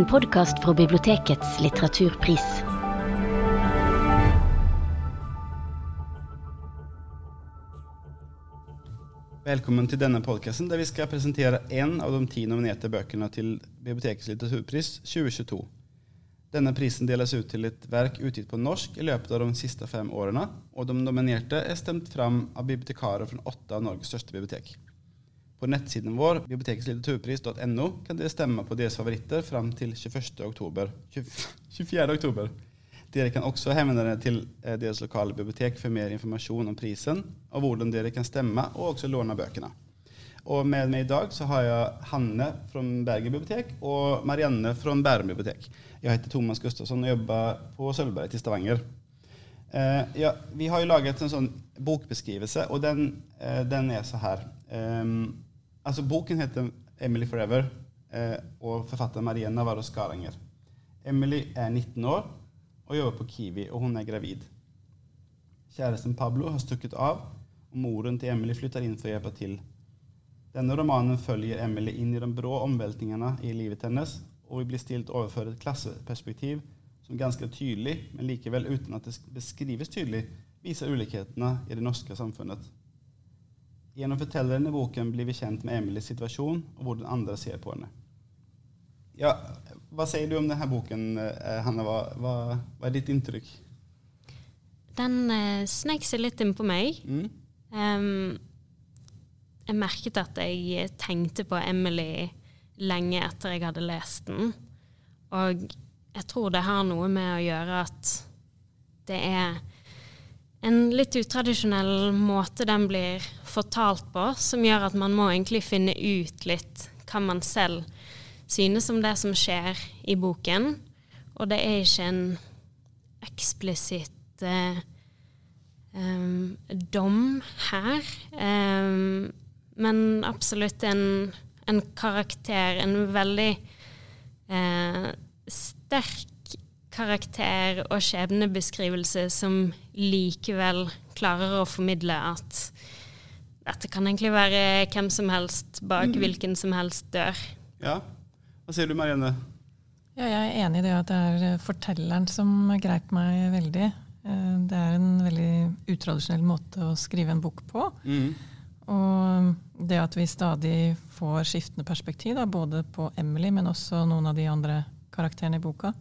En podkast fra bibliotekets litteraturpris. Velkommen til denne podkasten der vi skal presentere én av de ti nominerte bøkene til Bibliotekets litteraturpris 2022. Denne prisen deles ut til et verk utgitt på norsk i løpet av de siste fem årene, og de nominerte er stemt fram av bibliotekarer fra åtte av Norges største bibliotek. På nettsiden vår, biblioteketslitteraturpris.no, kan dere stemme på deres favoritter fram til 21. oktober. 24. oktober. Dere kan også henvende dere til eh, deres lokale bibliotek for mer informasjon om prisen, og hvordan dere kan stemme og også låne bøkene. Og med meg i dag så har jeg Hanne fra Bergen bibliotek og Marianne fra Bærum bibliotek. Jeg heter Thomas Gustafsson og jobber på Sølvberget i Stavanger. Uh, ja, vi har jo laget en sånn bokbeskrivelse, og den, uh, den er så her. Eh, altså Boken heter 'Emily Forever', eh, og forfatter Maria Navarro Skaranger. Emily er 19 år og jobber på Kiwi, og hun er gravid. Kjæresten Pablo har stukket av, og moren til Emily flytter inn for å hjelpe til. Denne romanen følger Emily inn i de brå omveltningene i livet hennes, og vi blir stilt overfor et klasseperspektiv som ganske tydelig, men likevel uten at det beskrives tydelig, viser ulikhetene i det norske samfunnet. Gjennom fortelleren i boken blir vi kjent med Emilys situasjon og hvordan andre ser på henne. Ja, hva sier du om denne boken, eh, Hanne? Hva, hva, hva er ditt inntrykk? Den eh, snek seg litt inn på meg. Mm? Um, jeg merket at jeg tenkte på Emily lenge etter jeg hadde lest den. Og jeg tror det har noe med å gjøre at det er en litt utradisjonell måte den blir fortalt på, som gjør at man må egentlig finne ut litt hva man selv synes om det som skjer i boken. Og det er ikke en eksplisitt eh, um, dom her. Um, men absolutt en, en, karakter, en veldig eh, sterk karakter og skjebnebeskrivelse som likevel klarer å formidle at dette kan egentlig være hvem som helst bak mm. hvilken som helst dør. Ja. Hva sier du, Marianne? Ja, jeg er enig i det at det er fortelleren som greip meg veldig. Eh, det er en veldig utradisjonell måte å skrive en bok på. Mm. Og det at vi stadig får skiftende perspektiv, da, både på Emily, men også noen av de andre karakterene i boka.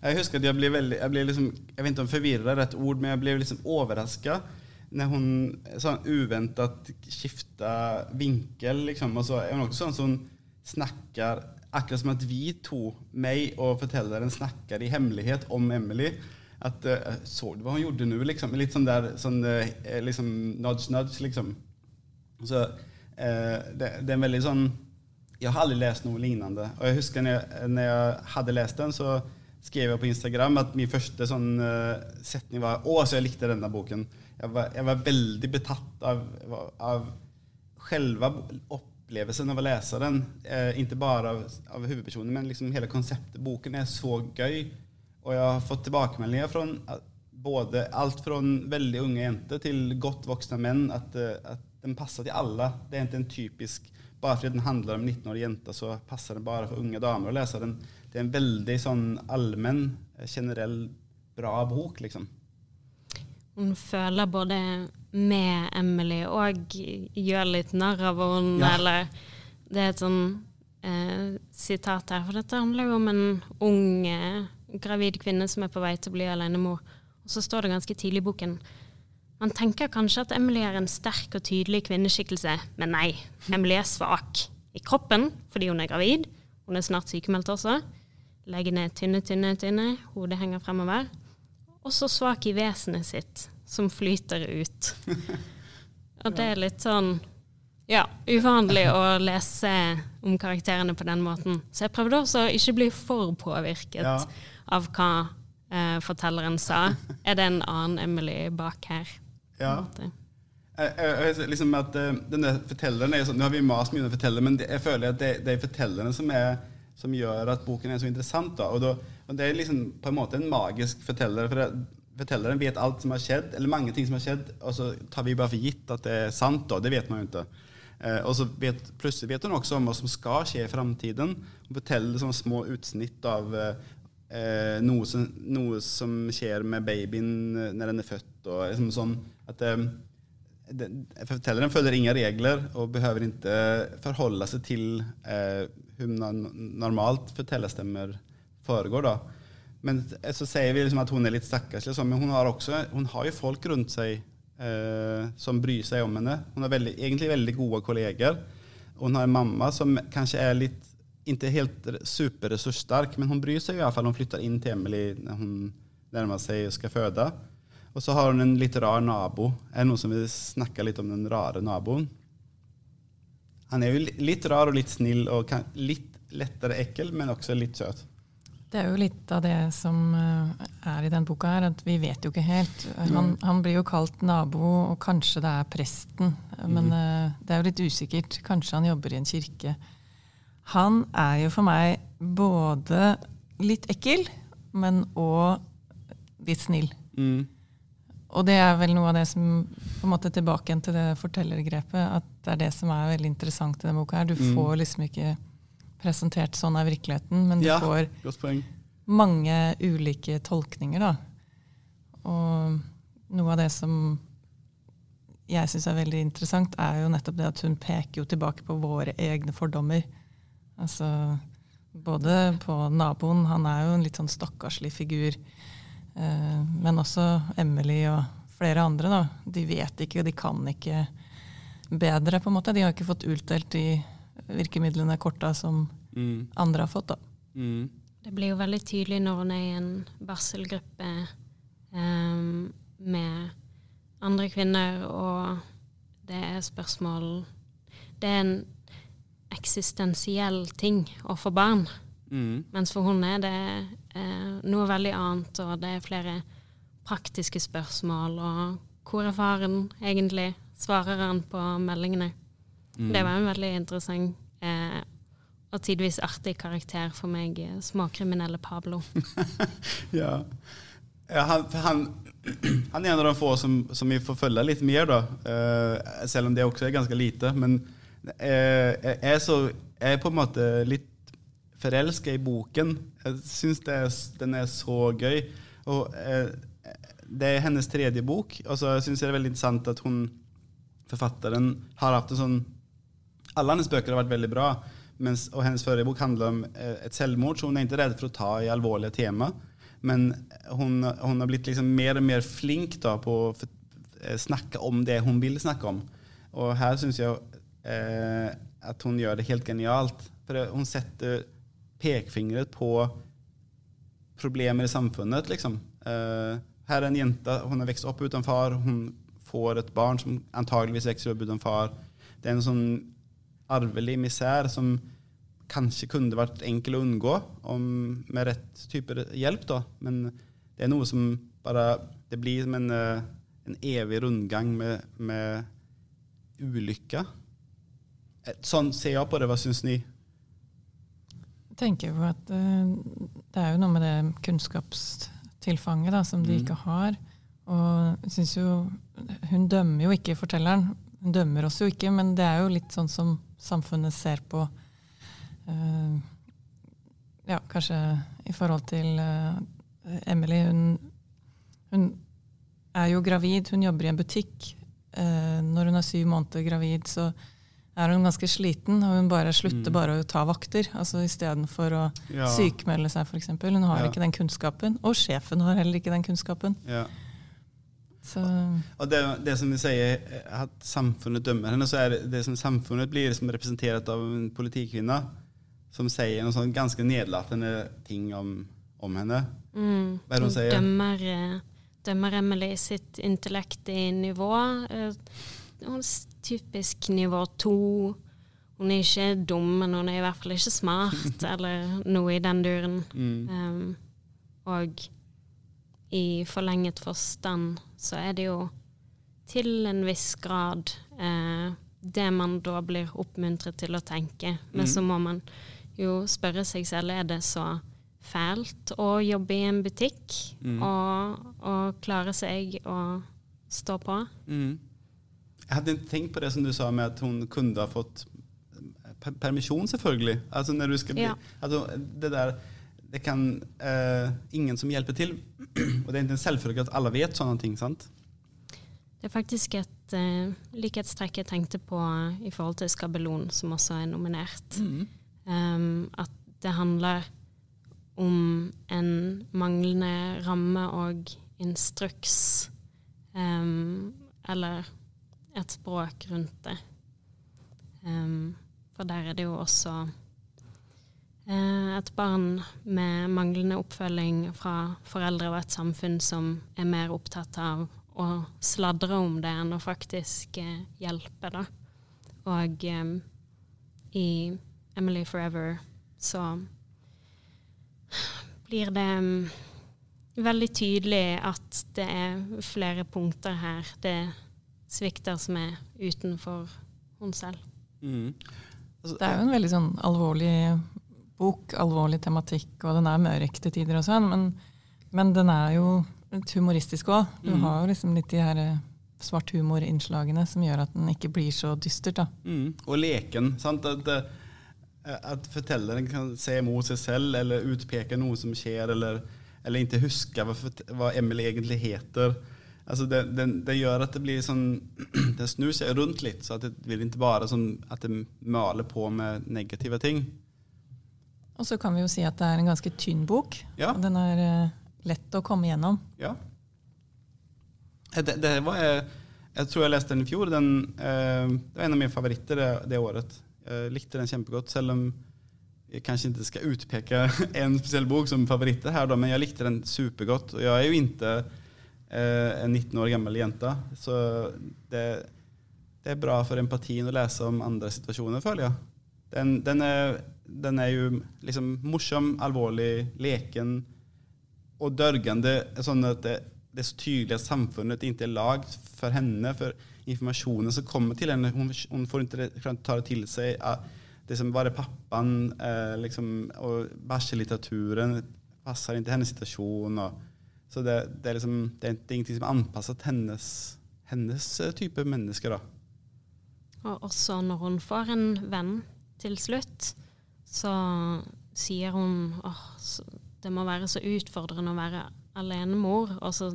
Jeg husker at jeg ble veldig Jeg ble liksom, jeg vet ikke om forvirra er rett ord, men jeg ble liksom overraska når hun sånn uventet skifta vinkel. Liksom, og så er hun også sånn som snakker Akkurat som at vi to, meg og fortelleren, snakker i hemmelighet om Emily. At uh, Så du hva hun gjorde nå? Liksom, litt sånn der sånn, uh, liksom nudge, nudge, liksom. Så uh, det, det, er en veldig sånn Jeg har aldri lest noe lignende. Og jeg husker når jeg, når jeg hadde lest den, så skrev jeg på Instagram at min første sånn, uh, setning var 'Å, så jeg likte denne boken'. Jeg var, jeg var veldig betatt av, av selve opplevelsen av å lese den. Eh, ikke bare av, av hovedpersonen, men liksom hele konseptet. Boken er så gøy. Og jeg har fått tilbakemeldinger fra både alt fra veldig unge jenter til godt voksne menn at, at den passer til alle. Det er ikke en typisk Bare fordi den handler om 19-årige jenter, så passer den bare for unge damer å lese den det er en veldig sånn allmenn, generell, bra bok, liksom. Hun føler både med Emily og gjør litt narr av henne, ja. eller Det er et sånn eh, sitat her, for dette handler jo om en ung eh, gravid kvinne som er på vei til å bli alenemor. Og så står det ganske tidlig i boken man tenker kanskje at Emily er en sterk og tydelig kvinneskikkelse, men nei. Emily er svak i kroppen fordi hun er gravid. Hun er snart sykemeldt også. Leggene er tynne, tynne, tynne. Hodet henger fremover. Og så svak i vesenet sitt, som flyter ut. Og det er litt sånn ja, uvanlig å lese om karakterene på den måten. Så jeg prøvde også å ikke bli for påvirket ja. av hva eh, fortelleren sa. Er det en annen Emily bak her? Ja. Jeg, jeg, liksom at uh, denne fortelleren er sånn, Nå har vi mast mye om fortelleren, men jeg føler at det, det er fortellerne som er som gjør at boken er så interessant. Da. Og, da, og Det er liksom på en måte en magisk forteller. for det, Fortelleren vet alt som har skjedd, eller mange ting som har skjedd, og så tar vi bare for gitt at det er sant. Da. Det vet man jo ikke. Eh, og så vet, plutselig vet hun også om hva som skal skje i framtiden. Hun forteller sånne små utsnitt av eh, noe, som, noe, som, skjer med babyen eh, når den er født. Og liksom sånn at eh, Fortelleren følger ingen regler og behøver ikke forholde seg til eh, hvordan normalt fortellerstemmer foregår. da. Men så sier vi liksom at hun er litt stakkarslig, men hun har, også, hun har jo folk rundt seg eh, som bryr seg om henne. Hun har veldig, egentlig veldig gode kolleger. Hun har en mamma som kanskje er litt ikke helt superressurssterk, men hun bryr seg i hvert fall. Hun flytter inn til Emily når hun nærmer seg og skal føde. Og så har hun en litt rar nabo. Er det noen som vil snakke litt om den rare naboen? Han er jo litt rar og litt snill og litt lettere ekkel, men også litt søt. Det er jo litt av det som eh, er i den boka her, at vi vet jo ikke helt. Han, han blir jo kalt nabo, og kanskje det er presten. Men mm. det er jo litt usikkert. Kanskje han jobber i en kirke. Han er jo for meg både litt ekkel, men òg litt snill. Mm. Og det er vel noe av det som på en måte tilbake til det fortellergrepet, at det er det som er veldig interessant i denne boka. her. Du mm. får liksom ikke presentert sånn av virkeligheten, men du ja, får mange ulike tolkninger. da. Og noe av det som jeg syns er veldig interessant, er jo nettopp det at hun peker jo tilbake på våre egne fordommer. Altså både på naboen, han er jo en litt sånn stakkarslig figur. Eh, men også Emily og flere andre, da. De vet ikke, og de kan ikke bedre, på en måte. De har ikke fått utdelt de virkemidlene korta som mm. andre har fått, da. Mm. Det blir jo veldig tydelig når hun er i en barselgruppe um, med andre kvinner, og det er spørsmål Det er en eksistensiell ting å få barn. Mm. Mens for henne er det eh, noe veldig annet, og det er flere praktiske spørsmål. Og hvor er faren egentlig? Svarer han på meldingene? Mm. Det var en veldig interessant eh, og tidvis artig karakter for meg, eh, småkriminelle Pablo. ja. ja han, han, han, er en av de få som, som vi får følge litt mer, da. Eh, selv om det også er ganske lite. Men jeg, er så, jeg er på en måte litt forelska i boken. Jeg syns den er så gøy. Og uh, det er hennes tredje bok. Og så syns jeg det er veldig interessant at hun, forfatteren, har hatt en sånn Alle hennes bøker har vært veldig bra. Mens, og hennes forrige bok handler om eh, selvmord, självmord, så hun er ikke redd for å ta i alvorlige tema. Men hun, hun har blitt liksom mer og mer flink da, på å snakke om det hun vil snakke om. Og her syns jag eh, att hon gör det helt genialt. För hon sätter pekfingret på problemer i samfunnet. Liksom. Eh, her er en jenta, hun har vokst opp uten far, Hun får et barn som antageligvis vokser opp uten far. Det er en sånn arvelig misær som kanskje kunne vært enkel å unngå om, med rett type hjelp. Da. Men det er noe som bare Det blir som en, eh, en evig rundgang med, med ulykke. Eh, sånn ser jeg på det. Hva syns ni? Jeg tenker jo at uh, det er jo noe med det kunnskapstilfanget da, som de mm. ikke har. Og jeg synes jo Hun dømmer jo ikke fortelleren. Hun dømmer oss jo ikke, men det er jo litt sånn som samfunnet ser på uh, Ja, kanskje i forhold til uh, Emily. Hun, hun, er jo gravid, hun jobber i en butikk. Uh, når hun er syv måneder gravid, så er hun ganske sliten, og hun bare slutter mm. bare å ta vakter. altså Istedenfor å ja. sykemelde seg, f.eks. Hun har ja. ikke den kunnskapen. Og sjefen har heller ikke den kunnskapen. Ja. Så. Og det, det, som de sier, at samfunnet dømmer henne, så er det, det som samfunnet blir liksom representert av en politikvinne som sier noen sånn ganske nedlatende ting om, om henne. Mm. Hva er det hun sier? Dømmer, eh, dømmer Emily sitt intellekt i nivå. Hun er typisk nivå to. Hun er ikke dum, men hun er i hvert fall ikke smart, eller noe i den duren. Mm. Um, og i forlenget forstand så er det jo til en viss grad eh, det man da blir oppmuntret til å tenke. Men mm. så må man jo spørre seg selv er det så fælt å jobbe i en butikk mm. og, og, klare seg å stå på. Mm. Jeg hadde ikke tenkt på det som du sa med at hun kunne ha fått per permisjon, selvfølgelig. Altså når du skal bli, Ja. altså, det der, det kan uh, ingen som hjelper til. Og det er ikke en selvfølge at alle vet sånne ting, sant? Det er faktisk et uh, likhetstrekk jeg tenkte på i forhold til Skabelon, som også er nominert. Um, at det handler om en manglende ramme og instruks, um, eller et språk rundt det. Um, for der er det jo også uh, et barn med manglende oppfølging fra foreldre og et samfunn som er mer opptatt av å sladre om det enn å faktisk uh, hjelpe, da. Og um, i Emily Forever så blir det um, veldig tydelig at det er flere punkter her det svikter som er utenfor hun selv. Mm. Altså, Det er jo en veldig sånn alvorlig bok, alvorlig tematikk, og den er mørk til tider og sånn, men, men den er jo litt humoristisk òg. Du mm. har jo liksom litt de her eh, svart humor-innslagene som gjør at den ikke blir så dystert. da. Mm. Og leken. Sant? At, eh, at fortelleren kan se imot seg selv eller utpeke noe som skjer, eller, eller ikke huske hva, hva Emil egentlig heter. Altså det, det, det gjør at det blir sånn Det snur seg rundt litt, så det blir ikke bare sånn at det maler på med negative ting. Og så kan vi jo si at det er en ganske tynn bok. Ja. og Den er eh, lett å komme gjennom. Ja. Eh, Det, det var, jeg, jeg tror jeg leste den i fjor. Den, eh, det var en av mine favoritter det, det året. Jeg likte den kjempegodt, selv om jeg kanskje ikke skal utpeke en spesiell bok som favoritter her, men jeg likte den supergodt. Og jeg er jo ikke eh, en 19 år gammel jente, så det, det er bra for empatien å lese om andre situasjoner, føler jeg. Den, den, er, den er jo liksom morsom, alvorlig, leken og dørgende, sånn at det, det er så tydelig at samfunnet ikke er lagd for henne, for informasjonen som kommer til henne. Hun, hun får ikke det, ta det til seg. at Det som bare pappaen eh, liksom, og bæsjelitteraturen passer ikke hennes situasjon. Og, så det, det, er liksom, det, er, ingenting som er anpasset hennes, hennes eh, type mennesker. da. Og også når hun får en venn til slutt, så sier hun åh, det må være så utfordrende å være alenemor. Og så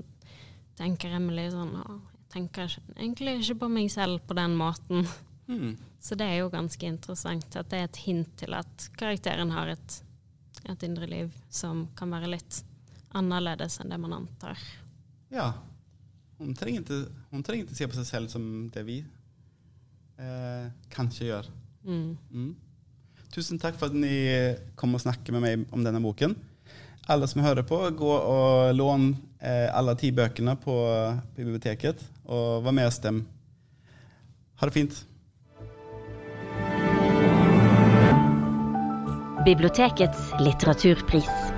tenker Emily sånn åh, jeg tenker ikke, egentlig ikke på meg selv på den måten. Mm. Så det er jo ganske interessant at det er et hint til at karakteren har et, et indre liv som kan være litt annerledes enn det man antar. Ja. Hun trenger, ikke, hun trenger ikke se på seg selv som det vi eh, kanskje gjør. Mm. Mm. Tusen takk for at ni kom og snakket med meg om denne boken. Alle som hører på, gå og lån eh, alle ti bøkene på biblioteket, og vær med og stem. Ha det fint. Bibliotekets litteraturpris.